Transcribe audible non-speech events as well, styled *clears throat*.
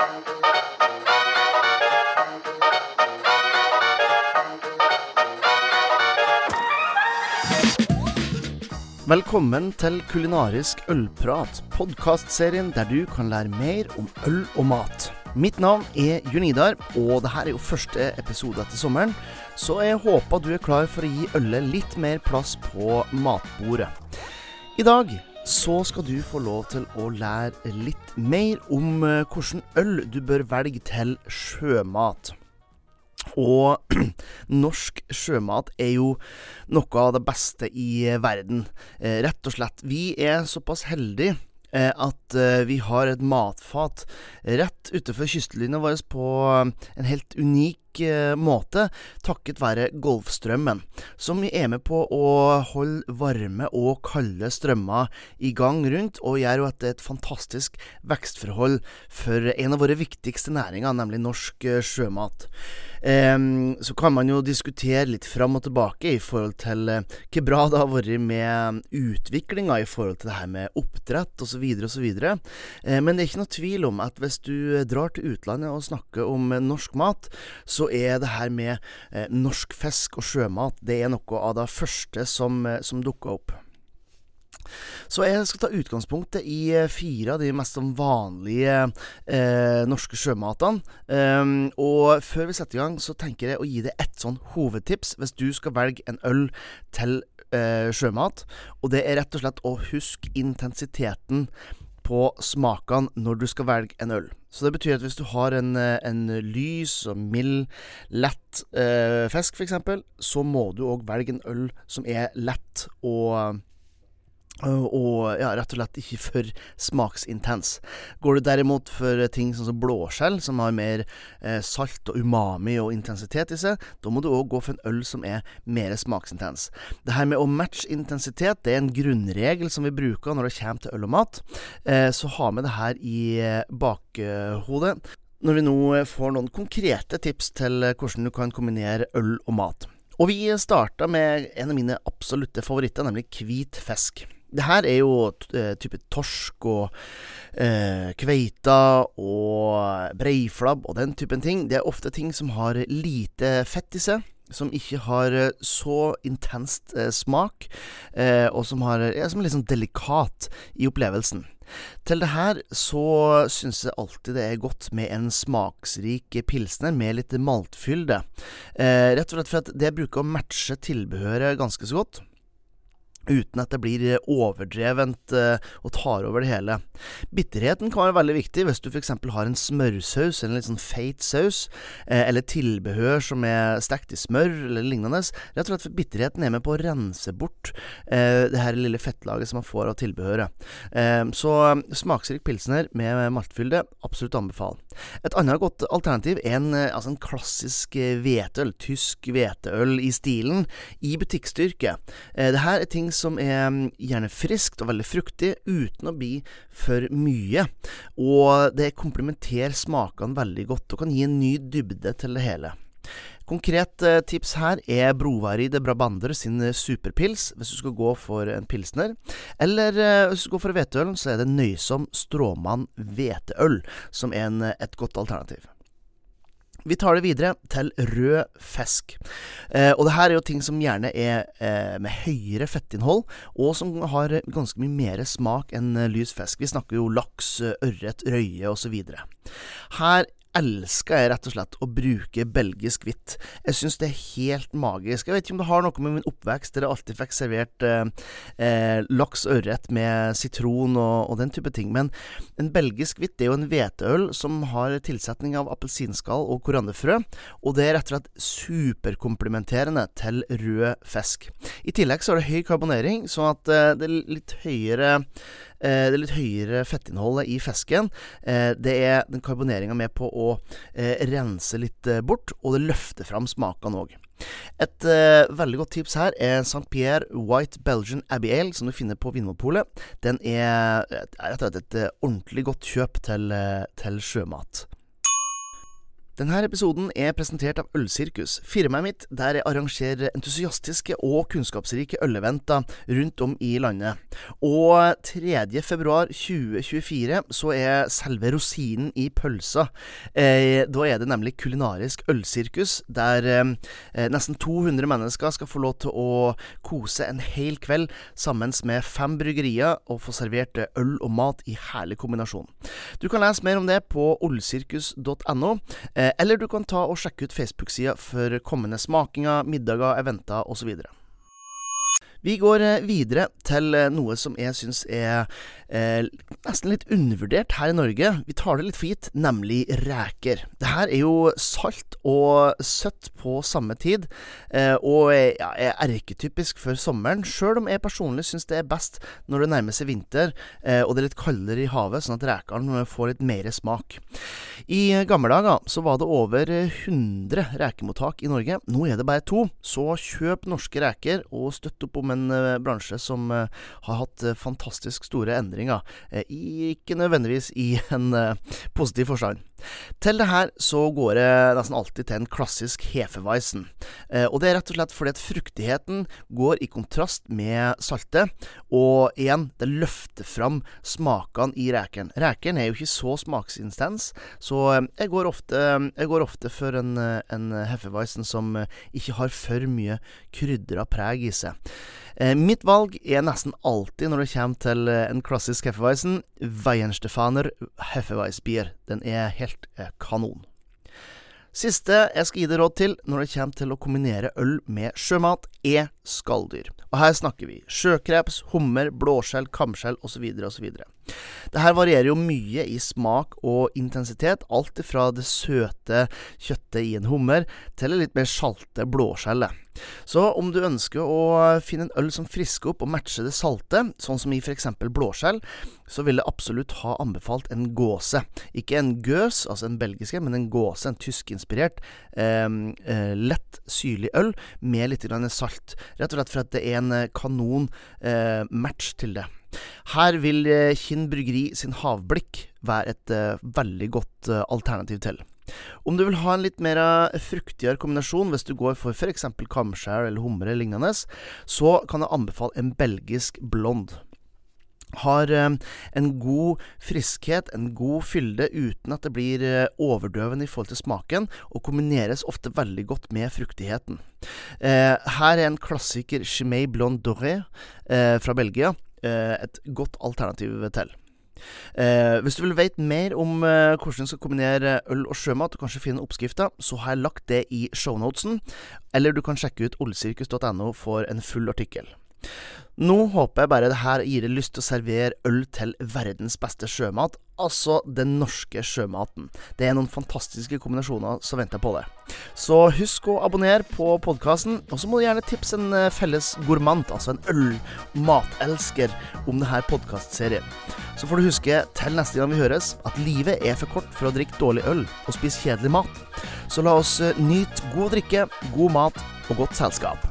Velkommen til Kulinarisk ølprat, podkastserien der du kan lære mer om øl og mat. Mitt navn er Junidar, og dette er jo første episode etter sommeren, så jeg håper du er klar for å gi ølet litt mer plass på matbordet. I dag så skal du få lov til å lære litt mer om eh, hvordan øl du bør velge til sjømat. Og *clears throat* norsk sjømat er jo noe av det beste i verden. Eh, rett og slett. Vi er såpass heldige eh, at eh, vi har et matfat rett utenfor kystlinja vår på en helt unik måte, takket være Golfstrømmen, som er med på å holde varme og kalde strømmer i gang rundt, og gjør jo at det er et fantastisk vekstforhold for en av våre viktigste næringer, nemlig norsk sjømat. Um, så kan man jo diskutere litt fram og tilbake i forhold til uh, hvor bra det har vært med utviklinga i forhold til det her med oppdrett osv. osv. Men det er ikke noe tvil om at hvis du drar til utlandet og snakker om norsk mat, så er det her med eh, norsk fisk og sjømat det er noe av det første som, som dukker opp. Så jeg skal ta utgangspunktet i eh, fire av de mest vanlige eh, norske sjømatene. Um, og før vi setter i gang, så tenker jeg å gi deg ett sånn hovedtips hvis du skal velge en øl til eh, sjømat. Og det er rett og slett å huske intensiteten på smakene når du skal velge en øl. Så det betyr at hvis du har en, eh, en lys og mild, lett eh, fisk, f.eks., så må du òg velge en øl som er lett og og ja, rett og slett ikke for smaksintens. Går du derimot for ting sånn som blåskjell, som har mer eh, salt og umami og intensitet i seg, da må du òg gå for en øl som er mer smaksintens. Det her med å matche intensitet, det er en grunnregel som vi bruker når det kommer til øl og mat. Eh, så ha med det her i eh, bakhodet når vi nå får noen konkrete tips til hvordan du kan kombinere øl og mat. Og vi starta med en av mine absolutte favoritter, nemlig hvit fisk. Det her er jo uh, type torsk og eh, kveita og breiflabb og den typen ting. Det er ofte ting som har lite fett i seg. Som ikke har eh, så intenst eh, smak, og som, har, ja, som er litt sånn delikat i opplevelsen. Til det her så syns jeg alltid det er godt med en smaksrik pilsner med litt maltfylde. rett og slett for at det bruker å matche tilbehøret ganske så godt uten at det blir eh, overdrevent uh, og tar over det hele. Bitterheten kan være veldig viktig hvis du f.eks. har en smørsaus, eller en litt sånn feit saus, uh, eller tilbehør som er stekt i smør, eller lignende. Rett og slett for bitterheten er med på å rense bort det her lille fettlaget som man får av tilbehøret. så smaksrik pilsner med maltfylde, absolutt anbefal. Et annet godt alternativ er en, altså en klassisk hveteøl, tysk hveteøl i stilen, i butikkstyrke. det her er ting som er mm, gjerne friskt og veldig fruktig, uten å bli for mye. Og det komplementerer smakene veldig godt, og kan gi en ny dybde til det hele. Konkret eh, tips her er Brovari de Brabander sin eh, superpils, hvis du skal gå for en pilsner. Eller eh, hvis du skal gå for hveteøl, så er det Nøysom Stråmann hveteøl som er en, et godt alternativ. Vi tar det videre til rød fisk. Eh, og det her er jo ting som gjerne er eh, med høyere fettinnhold, og som har ganske mye mer smak enn eh, lys fisk. Vi snakker jo laks, ørret, røye osv. Her elsker jeg rett og slett å bruke belgisk hvitt. Jeg syns det er helt magisk. Jeg vet ikke om det har noe med min oppvekst der jeg alltid fikk servert eh, eh, laks og ørret med sitron og, og, den type ting, men en belgisk hvitt er jo en hveteøl som har tilsetning av appelsinskall og koranderfrø. og det er rett og slett superkomplementerende til rød fisk. I tillegg så er det høy karbonering, sånn at eh, det er litt høyere Eh, er litt høyere fettinnholdet i fisken. Eh, det er den karboneringa med på å eh, rense litt bort, og det løfter fram smakene òg. Et uh, veldig godt tips her er St. Pierre White Belgian Abbey Ale, som du finner på Vinmonopolet. Den er rett og slett et, et ordentlig godt kjøp til, til sjømat. Denne episoden er presentert av Ølsirkus, firmaet mitt der jeg arrangerer entusiastiske og kunnskapsrike øleventer rundt om i landet. Og 3.2.2024 så er selve rosinen i pølsa. Eh, da er det nemlig kulinarisk ølsirkus, der eh, nesten 200 mennesker skal få lov til å kose en hel kveld sammen med fem bryggerier og få servert øl og mat i herlig kombinasjon. Du kan lese mer om det på olsirkus.no. Eh, Eh, eller du kan ta og sjekke ut Facebook-sida for kommende smakinger, middager, eventer osv. Vi går eh, videre til eh, noe som jeg syns er eh, nesten litt undervurdert her i Norge. Vi tar det litt for gitt, nemlig reker. Det her er jo salt og søtt på samme tid, eh, og ja, er erketypisk for sommeren. Sjøl om jeg personlig syns det er best når det nærmer seg vinter eh, og det er litt kaldere i havet, sånn at rekene får litt mer smak. I gamle dager så var det over 100 rekemottak i Norge. Nå er det bare to, så kjøp norske reker og støtt opp om en eh, bransje som har hatt fantastisk store endringer. Eh, ikke nødvendigvis i *laughs* en eh, positiv forstand. Til det her så går det nesten alltid til en klassisk Hefeweizen. Eh, og det er rett og slett fordi at fruktigheten går i kontrast med saltet. Og igjen, det løfter fram smakene i rekeren. Rekeren er jo ikke så smaksintens, så jeg går ofte, jeg går ofte for en, en Hefeweisen som ikke har for mye krydra preg i seg. Eh, mitt valg er nesten alltid, når det kommer til eh, en klassisk Hefeweizen, Weihenstefaner Hefeweisbier. Den er helt eh, kanon. Siste jeg skal gi deg råd til når det kommer til å kombinere øl med sjømat, er skalldyr. Og her snakker vi sjøkreps, hummer, blåskjell, kamskjell osv. osv. Det her varierer jo mye i smak og intensitet, alt fra det søte kjøttet i en hummer til det litt mer salte blåskjellet. Så om du ønsker å finne en øl som frisker opp og matcher det salte, sånn som i f.eks. blåskjell, så vil jeg absolutt ha anbefalt en gåse. Ikke en gøs, altså en belgiske, men en gåse, en tyskinspirert, eh, eh, lett syrlig øl med litt salt. Rett og slett for at det er en eh, kanon eh, match til det. Her vil eh, Kinn bryggeri sin havblikk være et eh, veldig godt eh, alternativ til. Om du vil ha en litt mer fruktigere kombinasjon, hvis du går for f.eks. kamskjær eller humre lignende, så kan jeg anbefale en belgisk blond har eh, en god friskhet, en god fylde, uten at det blir eh, overdøvende i forhold til smaken, og kombineres ofte veldig godt med fruktigheten. Eh, her er en klassiker Chimay Blonde Doré fra Belgia et godt alternativ til. Eh, hvis du vil vite mer om eh, hvordan du skal kombinere øl og sjømat, og kanskje finne oppskrifter, så har jeg lagt det i shownotesen. Eller du kan sjekke ut olsirkus.no for en full artikkel. Nå håper jeg bare det her gir deg lyst til å servere øl til verdens beste sjømat, altså den norske sjømaten. Det er noen fantastiske kombinasjoner som venter på det. Så husk å abonnere på podkasten, og så må du gjerne tipse en eh, felles gourmand, altså en øl-matelsker, om denne podkastserien. Så får du huske til neste gang vi høres, at livet er for kort for å drikke dårlig øl og spise kjedelig mat. Så la oss eh, nyte god drikke, god mat og godt selskap.